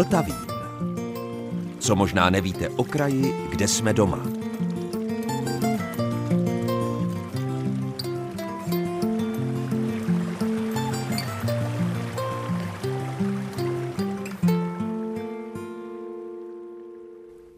Vltavín. Co možná nevíte o kraji, kde jsme doma.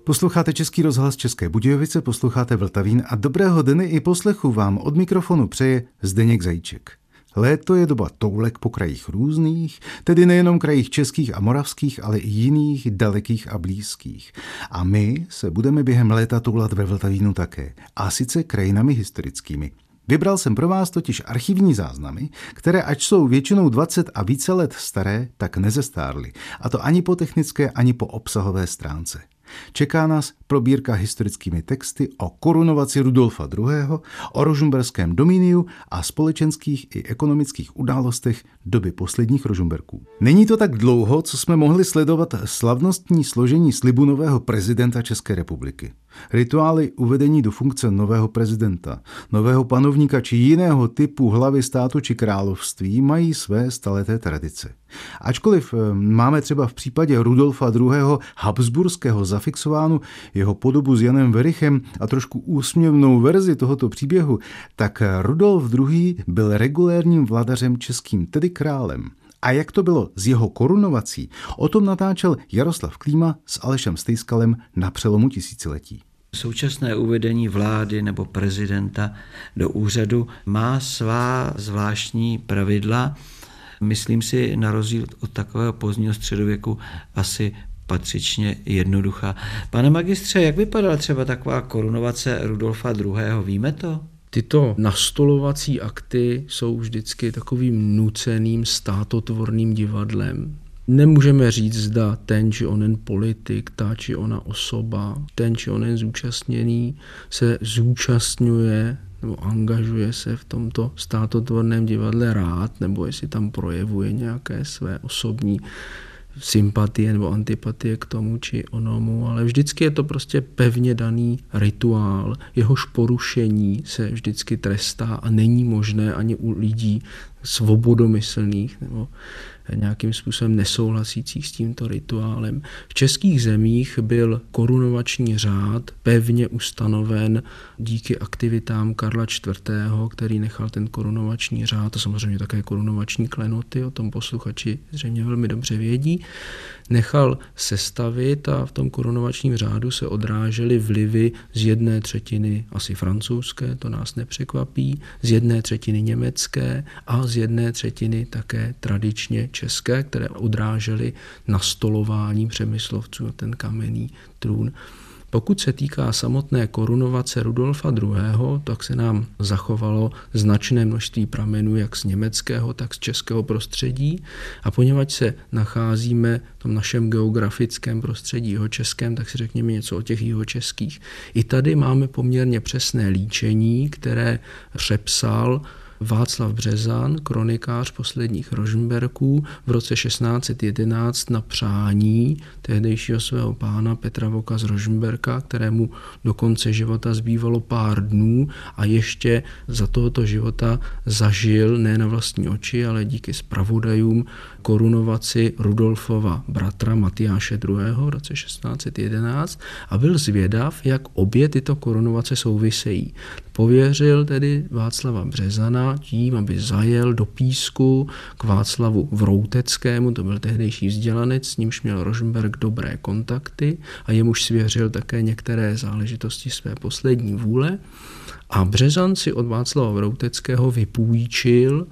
Posloucháte Český rozhlas České Budějovice, posloucháte Vltavín a dobrého dny i poslechu vám od mikrofonu přeje Zdeněk Zajíček. Léto je doba toulek po krajích různých, tedy nejenom krajích českých a moravských, ale i jiných, dalekých a blízkých. A my se budeme během léta toulat ve Vltavínu také, a sice krajinami historickými. Vybral jsem pro vás totiž archivní záznamy, které ač jsou většinou 20 a více let staré, tak nezestárly. A to ani po technické, ani po obsahové stránce. Čeká nás probírka historickými texty o korunovaci Rudolfa II., o rožumberském domíniu a společenských i ekonomických událostech doby posledních rožumberků. Není to tak dlouho, co jsme mohli sledovat slavnostní složení slibu nového prezidenta České republiky. Rituály uvedení do funkce nového prezidenta, nového panovníka či jiného typu hlavy státu či království mají své staleté tradice. Ačkoliv eh, máme třeba v případě Rudolfa II. Habsburského zafixovánu jeho podobu s Janem Verichem a trošku úsměvnou verzi tohoto příběhu, tak Rudolf II. byl regulérním vladařem českým, tedy králem. A jak to bylo s jeho korunovací, o tom natáčel Jaroslav Klíma s Alešem Stejskalem na přelomu tisíciletí. Současné uvedení vlády nebo prezidenta do úřadu má svá zvláštní pravidla. Myslím si, na rozdíl od takového pozdního středověku, asi patřičně jednoduchá. Pane magistře, jak vypadala třeba taková korunovace Rudolfa II. Víme to? Tyto nastolovací akty jsou vždycky takovým nuceným státotvorným divadlem. Nemůžeme říct, zda ten či onen politik, ta či ona osoba, ten či onen zúčastněný se zúčastňuje nebo angažuje se v tomto státotvorném divadle rád, nebo jestli tam projevuje nějaké své osobní sympatie nebo antipatie k tomu či onomu, ale vždycky je to prostě pevně daný rituál. Jehož porušení se vždycky trestá a není možné ani u lidí svobodomyslných nebo nějakým způsobem nesouhlasících s tímto rituálem. V českých zemích byl korunovační řád pevně ustanoven díky aktivitám Karla IV., který nechal ten korunovační řád, a samozřejmě také korunovační klenoty, o tom posluchači zřejmě velmi dobře vědí, nechal sestavit a v tom korunovačním řádu se odrážely vlivy z jedné třetiny asi francouzské, to nás nepřekvapí, z jedné třetiny německé a jedné třetiny také tradičně české, které odrážely nastolování přemyslovců na ten kamenný trůn. Pokud se týká samotné korunovace Rudolfa II., tak se nám zachovalo značné množství pramenů jak z německého, tak z českého prostředí. A poněvadž se nacházíme v tom našem geografickém prostředí jeho českém, tak si řekněme něco o těch jihočeských. I tady máme poměrně přesné líčení, které přepsal Václav Březan, kronikář posledních Rožmberků, v roce 1611 na přání tehdejšího svého pána Petra Voka z Rožmberka, kterému do konce života zbývalo pár dnů a ještě za tohoto života zažil ne na vlastní oči, ale díky spravodajům korunovaci Rudolfova bratra Matyáše II. v roce 1611 a byl zvědav, jak obě tyto korunovace souvisejí. Pověřil tedy Václava Březana tím, aby zajel do Písku k Václavu Vrouteckému, to byl tehdejší vzdělanec, s nímž měl Rožmberg dobré kontakty a jemuž svěřil také některé záležitosti své poslední vůle. A Březan si od Václava Vrouteckého vypůjčil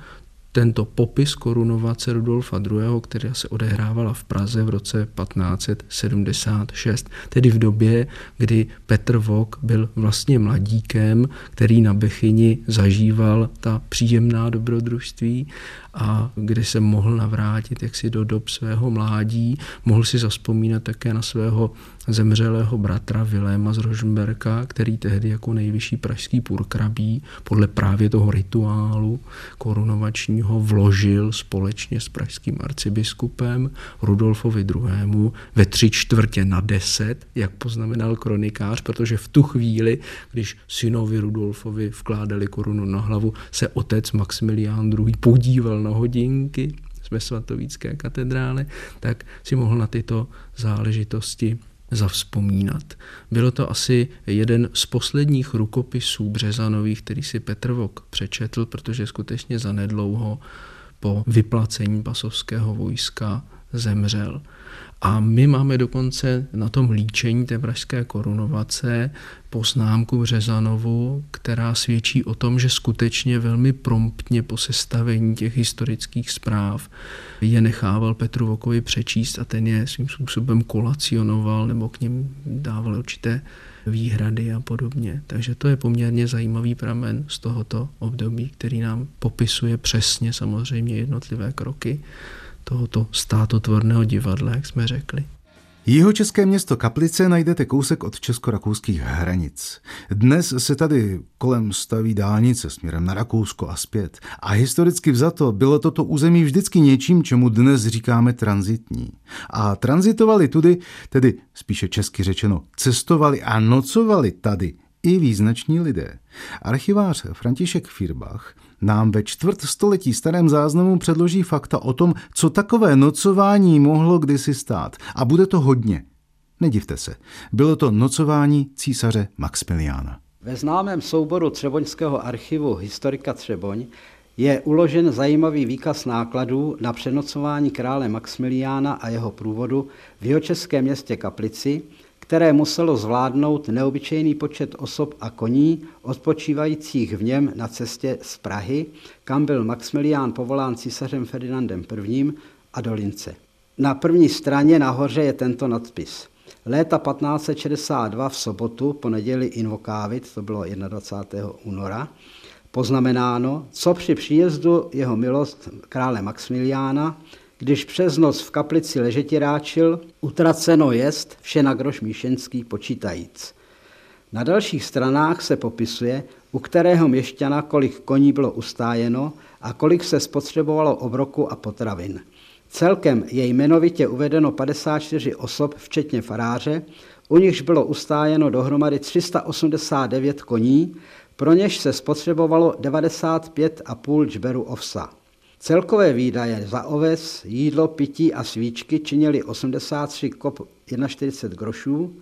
tento popis korunovace Rudolfa II., která se odehrávala v Praze v roce 1576, tedy v době, kdy Petr Vok byl vlastně mladíkem, který na Bechyni zažíval ta příjemná dobrodružství a kdy se mohl navrátit jaksi do dob svého mládí, mohl si zaspomínat také na svého zemřelého bratra Viléma z Rožmberka, který tehdy jako nejvyšší pražský purkrabí podle právě toho rituálu korunovačního vložil společně s pražským arcibiskupem Rudolfovi II. ve tři čtvrtě na deset, jak poznamenal kronikář, protože v tu chvíli, když synovi Rudolfovi vkládali korunu na hlavu, se otec Maximilián II. podíval hodinky, ve svatovícké katedrále, tak si mohl na tyto záležitosti zavzpomínat. Bylo to asi jeden z posledních rukopisů Březanových, který si Petr Vok přečetl, protože skutečně zanedlouho po vyplacení pasovského vojska zemřel. A my máme dokonce na tom líčení té pražské korunovace poznámku Březanovu, která svědčí o tom, že skutečně velmi promptně po sestavení těch historických zpráv je nechával Petru Vokovi přečíst a ten je svým způsobem kolacionoval nebo k něm dával určité výhrady a podobně. Takže to je poměrně zajímavý pramen z tohoto období, který nám popisuje přesně samozřejmě jednotlivé kroky tohoto státotvorného divadla, jak jsme řekli. Jeho české město Kaplice najdete kousek od česko-rakouských hranic. Dnes se tady kolem staví dálnice směrem na Rakousko a zpět. A historicky vzato bylo toto území vždycky něčím, čemu dnes říkáme transitní. A transitovali tudy, tedy spíše česky řečeno, cestovali a nocovali tady i význační lidé. Archivář František Firbach nám ve čtvrt století starém záznamu předloží fakta o tom, co takové nocování mohlo kdysi stát. A bude to hodně. Nedivte se, bylo to nocování císaře Maximiliána. Ve známém souboru Třeboňského archivu historika Třeboň je uložen zajímavý výkaz nákladů na přenocování krále Maximiliána a jeho průvodu v jeho českém městě Kaplici, které muselo zvládnout neobyčejný počet osob a koní odpočívajících v něm na cestě z Prahy, kam byl Maximilián povolán císařem Ferdinandem I. a do Lince. Na první straně nahoře je tento nadpis. Léta 1562 v sobotu po neděli invokávit, to bylo 21. února, poznamenáno, co při příjezdu jeho milost krále Maximiliána když přes noc v kaplici ležetěráčil, utraceno jest vše na groš míšenský počítajíc. Na dalších stranách se popisuje, u kterého měšťana kolik koní bylo ustájeno a kolik se spotřebovalo obroku a potravin. Celkem je jmenovitě uvedeno 54 osob, včetně faráře, u nichž bylo ustájeno dohromady 389 koní, pro něž se spotřebovalo 95,5 džberu ovsa. Celkové výdaje za oves, jídlo, pití a svíčky činily 83 kop 41 grošů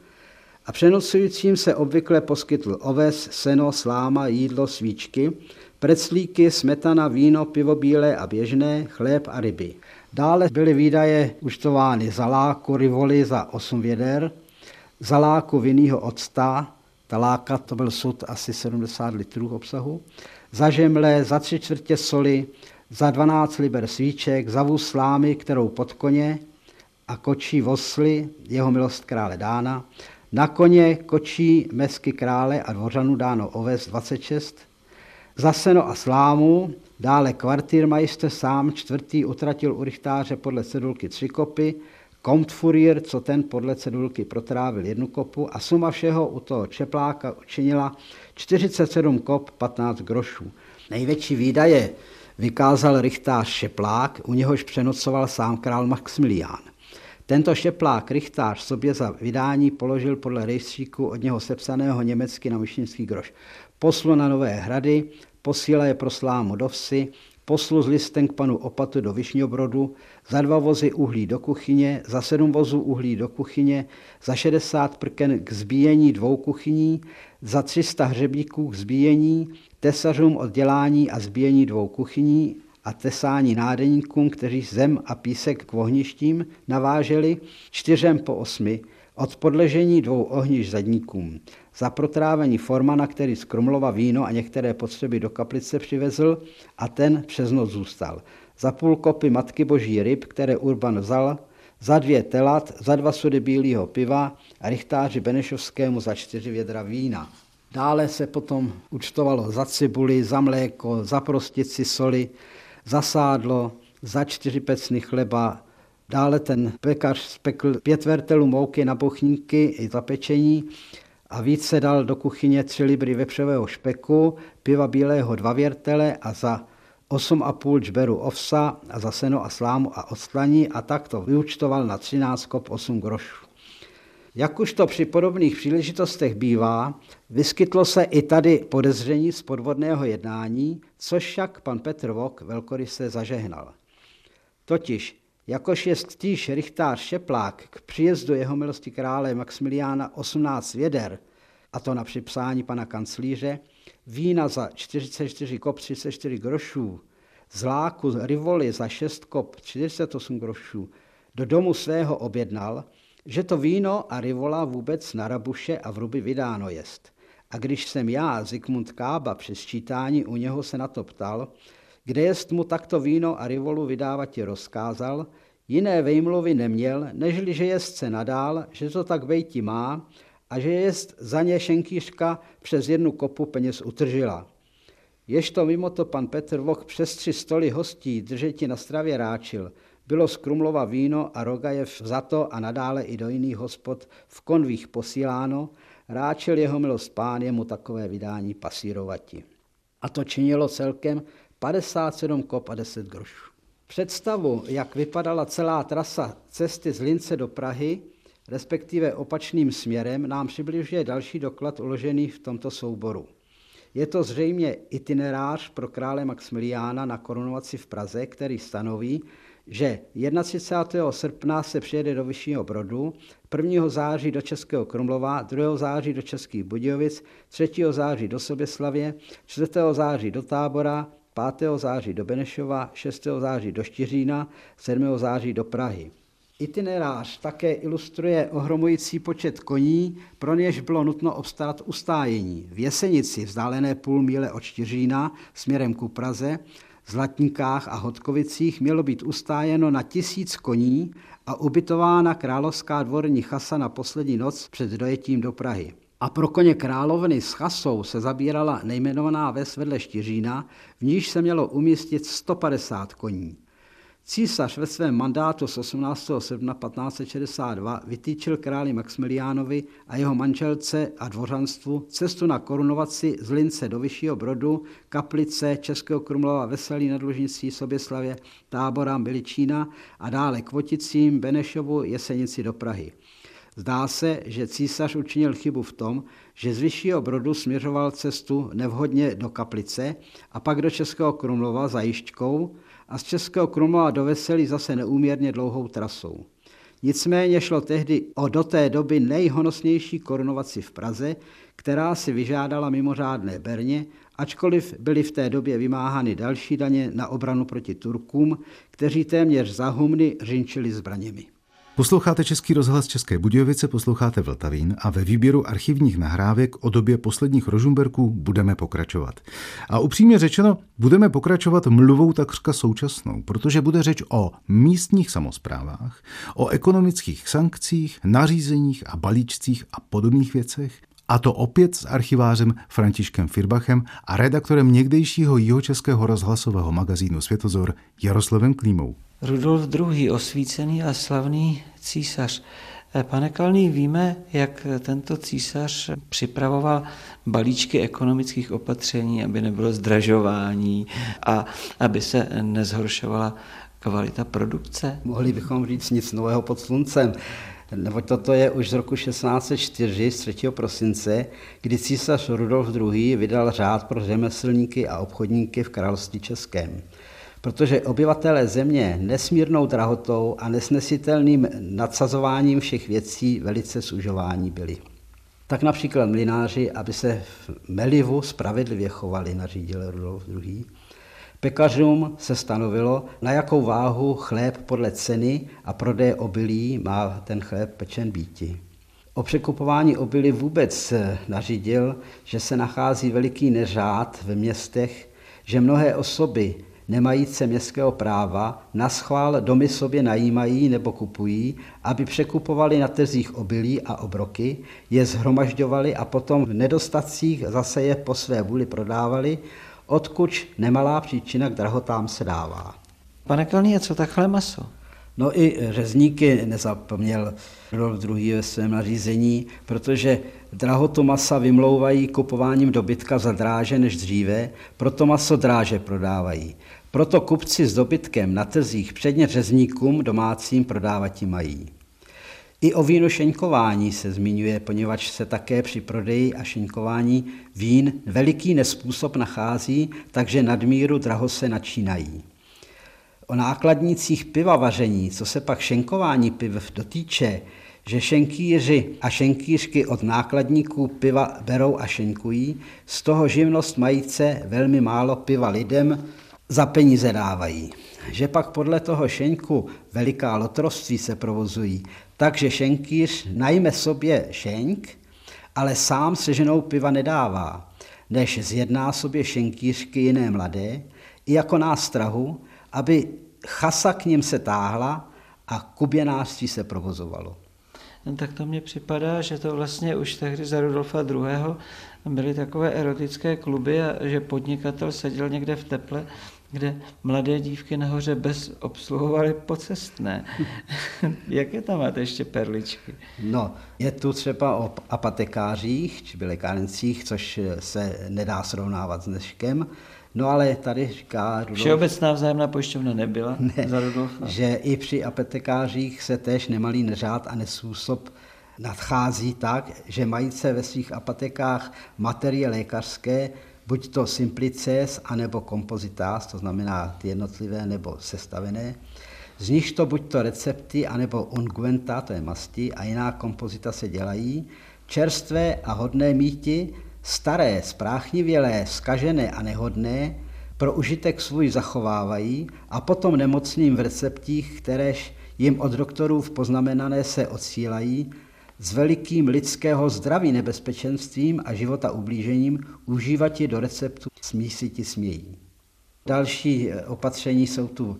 a přenocujícím se obvykle poskytl oves, seno, sláma, jídlo, svíčky, preclíky, smetana, víno, pivo bílé a běžné, chléb a ryby. Dále byly výdaje účtovány za láku rivoli za 8 věder, za láku vinného octa, ta láka to byl sud asi 70 litrů obsahu, za žemle, za tři čtvrtě soli, za 12 liber svíček, za vůz slámy, kterou pod koně a kočí vosly, jeho milost krále dána, na koně kočí mesky krále a dvořanu dáno oves 26, za seno a slámu, dále kvartýrmajster sám čtvrtý utratil u rychtáře podle cedulky tři kopy, Komtfurier, co ten podle cedulky protrávil jednu kopu a suma všeho u toho čepláka učinila 47 kop 15 grošů. Největší výdaje vykázal rychtář Šeplák, u něhož přenocoval sám král Maximilián. Tento šeplák rychtář sobě za vydání položil podle rejstříku od něho sepsaného německy na myšinský groš. Poslu na Nové hrady, posíla je pro slámu do vsi, poslu z listem k panu Opatu do Višňobrodu, za dva vozy uhlí do kuchyně, za sedm vozů uhlí do kuchyně, za 60 prken k zbíjení dvou kuchyní, za 300 hřebíků k zbíjení, tesařům oddělání a zbíjení dvou kuchyní a tesání nádeníkům, kteří zem a písek k ohništím naváželi, čtyřem po osmi, od podležení dvou ohniš zadníkům. Za protrávení formana, který z Krumlova víno a některé potřeby do kaplice přivezl a ten přes noc zůstal. Za půl kopy matky boží ryb, které Urban vzal, za dvě telat, za dva sudy bílého piva a rychtáři Benešovskému za čtyři vědra vína. Dále se potom účtovalo za cibuli, za mléko, za prostici soli, za sádlo, za čtyři pecny chleba. Dále ten pekař spekl pět vertelů mouky na bochníky i za pečení a více dal do kuchyně tři libry vepřového špeku, piva bílého dva věrtele a za 8,5 džberu ovsa a za seno a slámu a odslaní a tak to vyučtoval na 13 kop 8 grošů. Jak už to při podobných příležitostech bývá, vyskytlo se i tady podezření z podvodného jednání, což však pan Petr Vok velkoryse zažehnal. Totiž, jakož je stíž rychtář Šeplák k příjezdu jeho milosti krále Maximiliána 18 věder, a to na připsání pana kanclíře, vína za 44 kop 34 grošů, zláku rivoli za 6 kop 48 grošů, do domu svého objednal, že to víno a rivola vůbec na rabuše a v ruby vydáno jest. A když jsem já, Zikmund Kába, při sčítání u něho se na to ptal, kde jest mu takto víno a rivolu vydávat ti rozkázal, jiné vejmluvy neměl, nežli, že jest se nadál, že to tak vejti má a že jest za ně šenkýřka přes jednu kopu peněz utržila. Jež to mimo to pan Petr Voch přes tři stoly hostí držeti na stravě ráčil, bylo z Krumlova víno a Rogajev to a nadále i do jiných hospod v konvích posíláno, ráčil jeho milost pán jemu takové vydání pasírovati. A to činilo celkem 57 kop a 10 grošů. Představu, jak vypadala celá trasa cesty z Lince do Prahy, respektive opačným směrem, nám přibližuje další doklad uložený v tomto souboru. Je to zřejmě itinerář pro krále Maximiliána na korunovaci v Praze, který stanoví, že 31. srpna se přijede do Vyššího Brodu, 1. září do Českého Krumlova, 2. září do Českých Budějovic, 3. září do Soběslavě, 4. září do Tábora, 5. září do Benešova, 6. září do Štiřína, 7. září do Prahy. Itinerář také ilustruje ohromující počet koní, pro něž bylo nutno obstarat ustájení. V Jesenici, vzdálené půl míle od Štiřína, směrem ku Praze, Zlatníkách a Hodkovicích mělo být ustájeno na tisíc koní a ubytována královská dvorní chasa na poslední noc před dojetím do Prahy. A pro koně královny s chasou se zabírala nejmenovaná ves vedle Štiřína, v níž se mělo umístit 150 koní. Císař ve svém mandátu z 18. srpna 1562 vytýčil králi Maximiliánovi a jeho manželce a dvořanstvu cestu na korunovaci z Lince do Vyššího Brodu, Kaplice, Českého Krumlova, Veselí nad Lužnicí, Soběslavě, Tábora, Miličína a dále k Voticím, Benešovu, Jesenici do Prahy. Zdá se, že císař učinil chybu v tom, že z Vyššího Brodu směřoval cestu nevhodně do Kaplice a pak do Českého Krumlova za Jišťkou, a z Českého Krumlova do Veselí zase neúměrně dlouhou trasou. Nicméně šlo tehdy o do té doby nejhonosnější korunovaci v Praze, která si vyžádala mimořádné berně, ačkoliv byly v té době vymáhány další daně na obranu proti Turkům, kteří téměř za humny řinčili zbraněmi. Posloucháte Český rozhlas České Budějovice, posloucháte Vltavín a ve výběru archivních nahrávek o době posledních Rožumberků budeme pokračovat. A upřímně řečeno, budeme pokračovat mluvou takřka současnou, protože bude řeč o místních samozprávách, o ekonomických sankcích, nařízeních a balíčcích a podobných věcech, a to opět s archivářem Františkem Firbachem a redaktorem někdejšího jihočeského rozhlasového magazínu Světozor Jaroslavem Klímou. Rudolf II. osvícený a slavný císař. Eh, pane Kalný, víme, jak tento císař připravoval balíčky ekonomických opatření, aby nebylo zdražování a aby se nezhoršovala kvalita produkce? Mohli bychom říct nic nového pod sluncem. Nebo toto je už z roku 1604, z 3. prosince, kdy císař Rudolf II. vydal řád pro řemeslníky a obchodníky v království českém protože obyvatelé země nesmírnou drahotou a nesnesitelným nadsazováním všech věcí velice sužováni byli. Tak například mlináři, aby se v Melivu spravedlivě chovali, nařídil Rudolf II. Pekařům se stanovilo, na jakou váhu chléb podle ceny a prodeje obilí má ten chléb pečen býti. O překupování obilí vůbec nařídil, že se nachází veliký neřád ve městech, že mnohé osoby nemajíce městského práva, na schvál domy sobě najímají nebo kupují, aby překupovali na trzích obilí a obroky, je zhromažďovali a potom v nedostacích zase je po své vůli prodávali, odkud nemalá příčina k drahotám se dává. Pane Kalní, co takhle maso? No i řezníky nezapomněl Rudolf II. ve svém nařízení, protože drahotu masa vymlouvají kupováním dobytka za dráže než dříve, proto maso dráže prodávají. Proto kupci s dobytkem na trzích předně řezníkům domácím prodávat mají. I o vínu šeňkování se zmiňuje, poněvadž se také při prodeji a šeňkování vín veliký nespůsob nachází, takže nadmíru draho se načínají. O nákladnících piva vaření, co se pak šenkování piv dotýče, že šenkýři a šenkýřky od nákladníků piva berou a šenkují, z toho živnost majíce velmi málo piva lidem za peníze dávají. Že pak podle toho šenku veliká lotroství se provozují, takže šenkýř najme sobě šenk, ale sám se ženou piva nedává, než zjedná sobě šenkýřky jiné mladé, i jako nástrahu, aby chasa k ním se táhla a kuběnářství se provozovalo. No, tak to mně připadá, že to vlastně už tehdy za Rudolfa II. byly takové erotické kluby a že podnikatel seděl někde v teple, kde mladé dívky nahoře bez obsluhovaly pocestné. Jaké tam máte ještě perličky? No, je tu třeba o apatekářích či lékárnicích, což se nedá srovnávat s dneškem. No ale tady říká Rudolf, Všeobecná vzájemná pojišťovna nebyla ne, za Rudolfa. Že i při apetekářích se též nemalý neřád a nesůsob nadchází tak, že majíce ve svých apatekách materie lékařské, buď to simplices, anebo kompozitář, to znamená ty jednotlivé nebo sestavené, z nich to buď to recepty, anebo unguenta, to je masti, a jiná kompozita se dělají, čerstvé a hodné míti, staré, spráchnivělé, skažené a nehodné, pro užitek svůj zachovávají a potom nemocným v receptích, kteréž jim od doktorů v poznamenané se odsílají, s velikým lidského zdraví nebezpečenstvím a života ublížením užívati do receptu smísiti smějí. Další eh, opatření jsou tu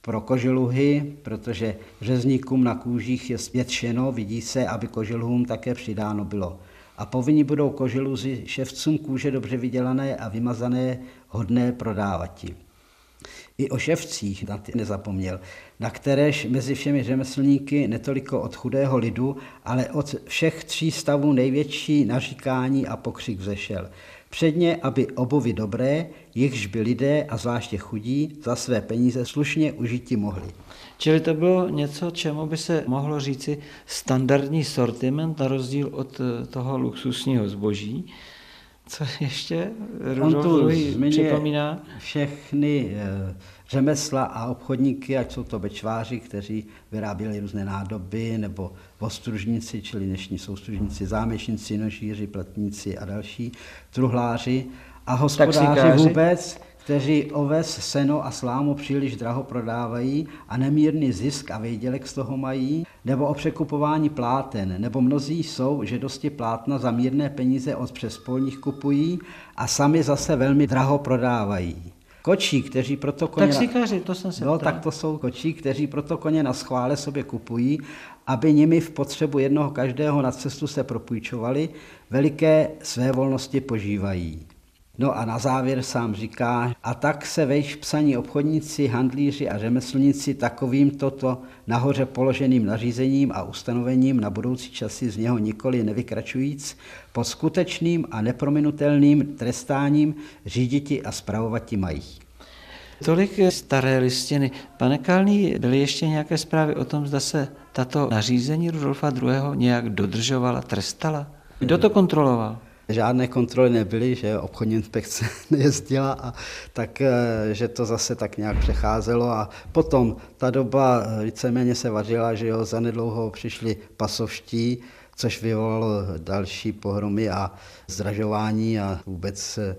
pro koželuhy, protože řezníkům na kůžích je světšeno, vidí se, aby koželuhům také přidáno bylo a povinni budou koželuzy ševcům kůže dobře vydělané a vymazané hodné prodávati. I o ševcích na ty nezapomněl, na kteréž mezi všemi řemeslníky netoliko od chudého lidu, ale od všech tří stavů největší naříkání a pokřik vzešel. Předně, aby obuvy dobré, jichž by lidé a zvláště chudí za své peníze slušně užití mohli. Čili to bylo něco, čemu by se mohlo říci standardní sortiment na rozdíl od eh, toho luxusního zboží. Co ještě? Rudolf připomíná? Všechny eh, řemesla a obchodníky, ať jsou to bečváři, kteří vyráběli různé nádoby, nebo vostružníci, čili dnešní soustružníci, zámečníci, nožíři, pletníci a další, truhláři. A hospodáři vůbec, kteří oves, seno a slámu příliš draho prodávají a nemírný zisk a výdělek z toho mají, nebo o překupování pláten, nebo mnozí jsou, že dosti plátna za mírné peníze od přespolních kupují a sami zase velmi draho prodávají. Kočí, kteří proto koně... Taxikáři, to jsem se No, tak to jsou kočí, kteří proto koně na schvále sobě kupují, aby nimi v potřebu jednoho každého na cestu se propůjčovali, veliké své volnosti požívají. No a na závěr sám říká, a tak se vejš psaní obchodníci, handlíři a řemeslníci takovým toto nahoře položeným nařízením a ustanovením na budoucí časy z něho nikoli nevykračujíc, pod skutečným a neprominutelným trestáním říditi a spravovati mají. Tolik staré listiny. Pane Kalný, byly ještě nějaké zprávy o tom, zda se tato nařízení Rudolfa II. nějak dodržovala, trestala? Kdo to kontroloval? Žádné kontroly nebyly, že obchodní inspekce nejezdila a tak, eh, že to zase tak nějak přecházelo a potom ta doba eh, víceméně se vařila, že jo, zanedlouho přišli pasovští, což vyvolalo další pohromy a zdražování a vůbec eh,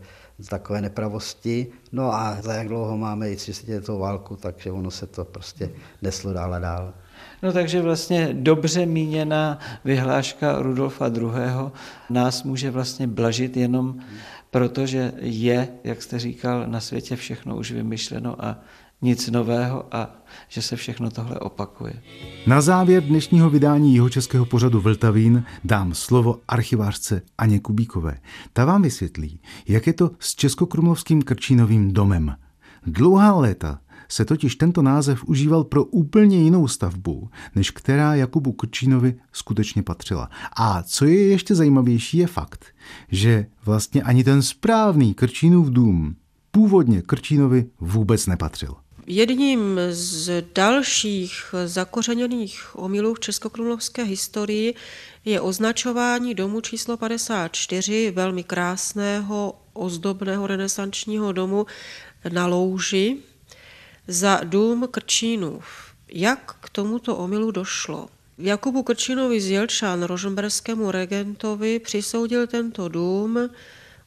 takové nepravosti. No a za jak dlouho máme i 30 válku, takže ono se to prostě neslo dál a dál. No takže vlastně dobře míněná vyhláška Rudolfa II. nás může vlastně blažit jenom protože je, jak jste říkal, na světě všechno už vymyšleno a nic nového a že se všechno tohle opakuje. Na závěr dnešního vydání jeho českého pořadu Vltavín dám slovo archivářce Aně Kubíkové. Ta vám vysvětlí, jak je to s Českokrumlovským Krčínovým domem. Dlouhá léta se totiž tento název užíval pro úplně jinou stavbu, než která Jakubu Krčínovi skutečně patřila. A co je ještě zajímavější je fakt, že vlastně ani ten správný Krčínův dům původně Krčínovi vůbec nepatřil. Jedním z dalších zakořeněných omylů v českokrumlovské historii je označování domu číslo 54, velmi krásného, ozdobného renesančního domu na louži, za dům Krčínův. Jak k tomuto omylu došlo? Jakubu Krčinovi z Jelčan, rožmberskému regentovi, přisoudil tento dům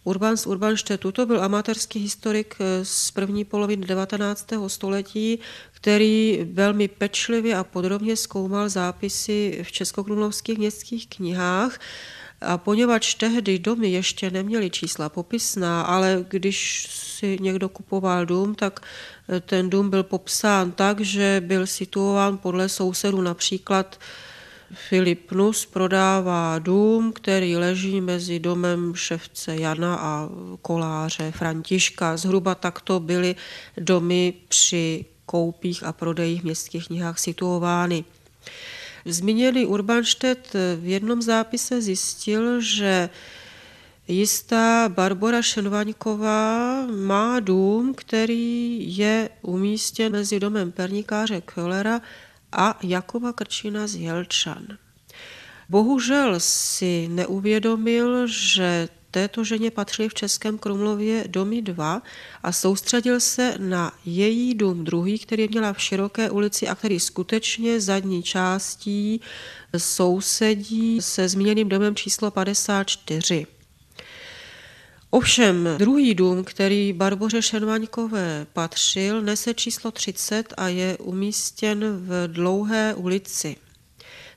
Urban z Urbanštetu. To byl amatérský historik z první poloviny 19. století, který velmi pečlivě a podrobně zkoumal zápisy v českokrumlovských městských knihách. A poněvadž tehdy domy ještě neměly čísla popisná, ale když si někdo kupoval dům, tak ten dům byl popsán tak, že byl situován podle sousedů například Filip Nus prodává dům, který leží mezi domem ševce Jana a koláře Františka. Zhruba takto byly domy při koupích a prodejích v městských knihách situovány. Zmíněný Urbanštet v jednom zápise zjistil, že jistá Barbara Šenvaňková má dům, který je umístěn mezi domem perníkáře Köllera a Jakoba Krčina z Jelčan. Bohužel si neuvědomil, že této ženě patřily v Českém Krumlově domy dva a soustředil se na její dům druhý, který měla v široké ulici a který skutečně zadní částí sousedí se zmíněným domem číslo 54. Ovšem druhý dům, který Barboře Šervaňkové patřil, nese číslo 30 a je umístěn v dlouhé ulici.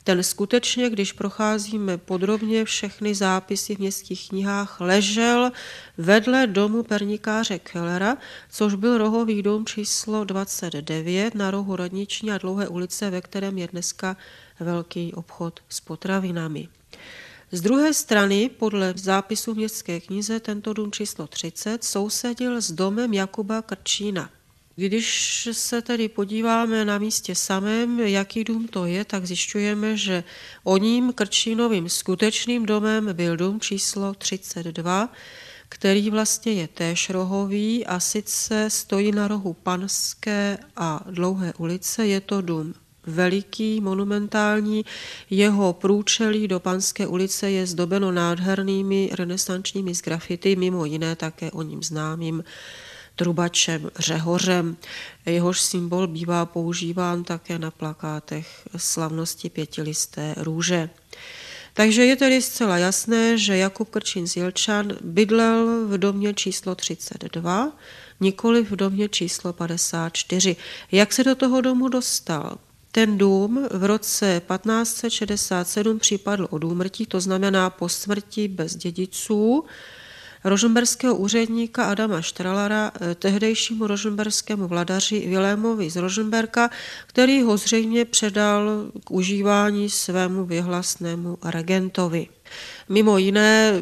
Ten skutečně, když procházíme podrobně všechny zápisy v městských knihách, ležel vedle domu pernikáře Kellera, což byl rohový dům číslo 29 na rohu Radniční a dlouhé ulice, ve kterém je dneska velký obchod s potravinami. Z druhé strany, podle zápisu městské knize, tento dům číslo 30 sousedil s domem Jakuba Krčína. Když se tedy podíváme na místě samém, jaký dům to je, tak zjišťujeme, že o ním Krčínovým skutečným domem byl dům číslo 32, který vlastně je též rohový a sice stojí na rohu Panské a Dlouhé ulice. Je to dům veliký, monumentální. Jeho průčelí do Panské ulice je zdobeno nádhernými renesančními zgrafity, mimo jiné také o ním známým trubačem, řehořem. Jehož symbol bývá používán také na plakátech slavnosti pětilisté růže. Takže je tedy zcela jasné, že Jakub Krčín z Jilčan bydlel v domě číslo 32, nikoli v domě číslo 54. Jak se do toho domu dostal? Ten dům v roce 1567 připadl od úmrtí, to znamená po smrti bez dědiců, rožmberského úředníka Adama Štralara, eh, tehdejšímu rožmberskému vladaři Vilémovi z Rožmberka, který ho zřejmě předal k užívání svému vyhlasnému regentovi. Mimo jiné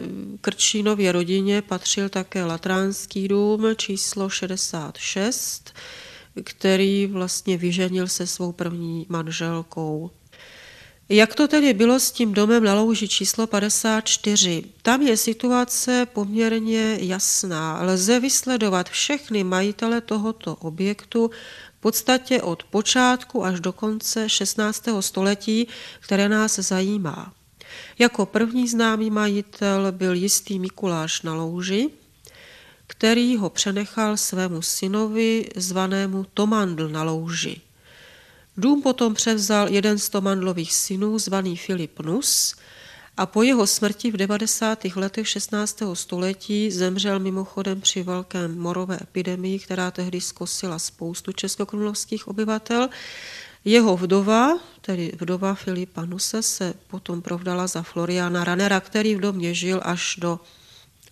Krčínově rodině patřil také Latránský dům číslo 66, který vlastně vyženil se svou první manželkou. Jak to tedy bylo s tím domem na louži číslo 54? Tam je situace poměrně jasná. Lze vysledovat všechny majitele tohoto objektu v podstatě od počátku až do konce 16. století, které nás zajímá. Jako první známý majitel byl jistý Mikuláš na louži, který ho přenechal svému synovi zvanému Tomandl na louži. Dům potom převzal jeden z Tomandlových synů zvaný Filip Nus a po jeho smrti v 90. letech 16. století zemřel mimochodem při velké morové epidemii, která tehdy zkosila spoustu českokrumlovských obyvatel. Jeho vdova, tedy vdova Filipa Nuse, se potom provdala za Floriana Ranera, který v domě žil až do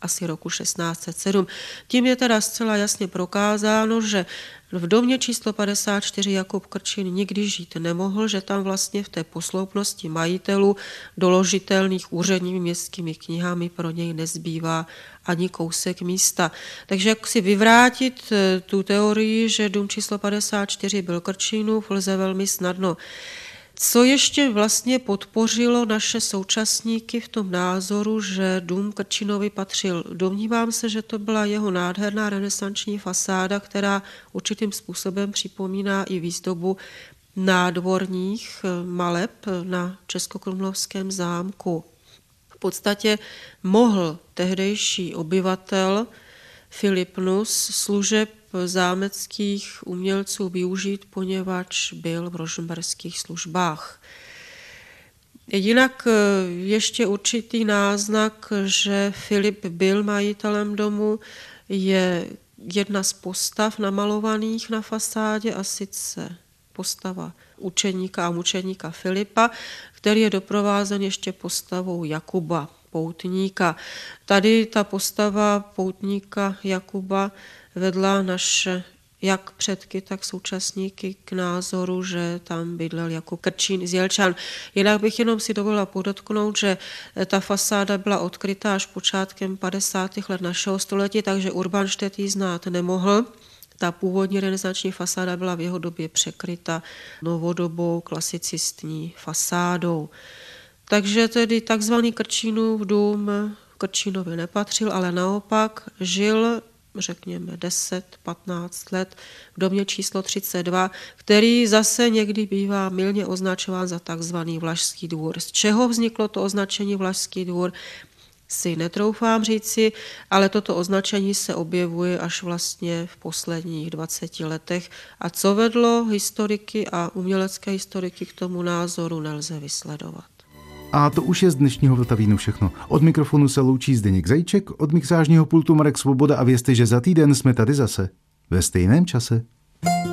asi roku 1607. Tím je teda zcela jasně prokázáno, že v domě číslo 54 Jakub Krčin nikdy žít nemohl, že tam vlastně v té posloupnosti majitelů doložitelných úředními městskými knihami pro něj nezbývá ani kousek místa. Takže jak si vyvrátit eh, tu teorii, že dům číslo 54 byl Krčinův, lze velmi snadno. Co ještě vlastně podpořilo naše současníky v tom názoru, že dům Krčinovi patřil? Domnívám se, že to byla jeho nádherná renesanční fasáda, která určitým způsobem připomíná i výzdobu nádvorních eh, maleb na Českokrumlovském zámku. V podstatě mohl tehdejší obyvatel Filip Nus služeb zámeckých umělců využít, poněvadž byl v rožmberských službách. Jinak eh, ještě určitý náznak, že Filip byl majitelem domu, je jedna z postav namalovaných na fasádě a sice postava učeníka a mučeníka Filipa, který je doprovázen ještě postavou Jakuba, poutníka. Tady ta postava poutníka Jakuba vedla naše jak předky, tak současníky k názoru, že tam bydlel jako Krčín z Jelčan. Jinak bych jenom si dovolila podotknout, že ta fasáda byla odkrytá až počátkem 50. let našeho století, takže Urban Štet ji znát nemohl. Ta původní renesanční fasáda byla v jeho době překryta novodobou klasicistní fasádou. Takže tedy takzvaný Krčínův dům Krčínovi nepatřil, ale naopak žil řekněme 10-15 let v domě číslo 32, který zase někdy bývá milně označován za takzvaný Vlašský dvůr. Z čeho vzniklo to označení Vlašský dvůr? si netroufám říci, ale toto označení se objevuje až vlastně v posledních 20 letech. A co vedlo historiky a umělecké historiky k tomu názoru, nelze vysledovat. A to už je z dnešního Vltavínu všechno. Od mikrofonu se loučí Zdeněk Zajíček, od mixážního pultu Marek Svoboda a vězte, že za týden jsme tady zase. Ve stejném čase. thank you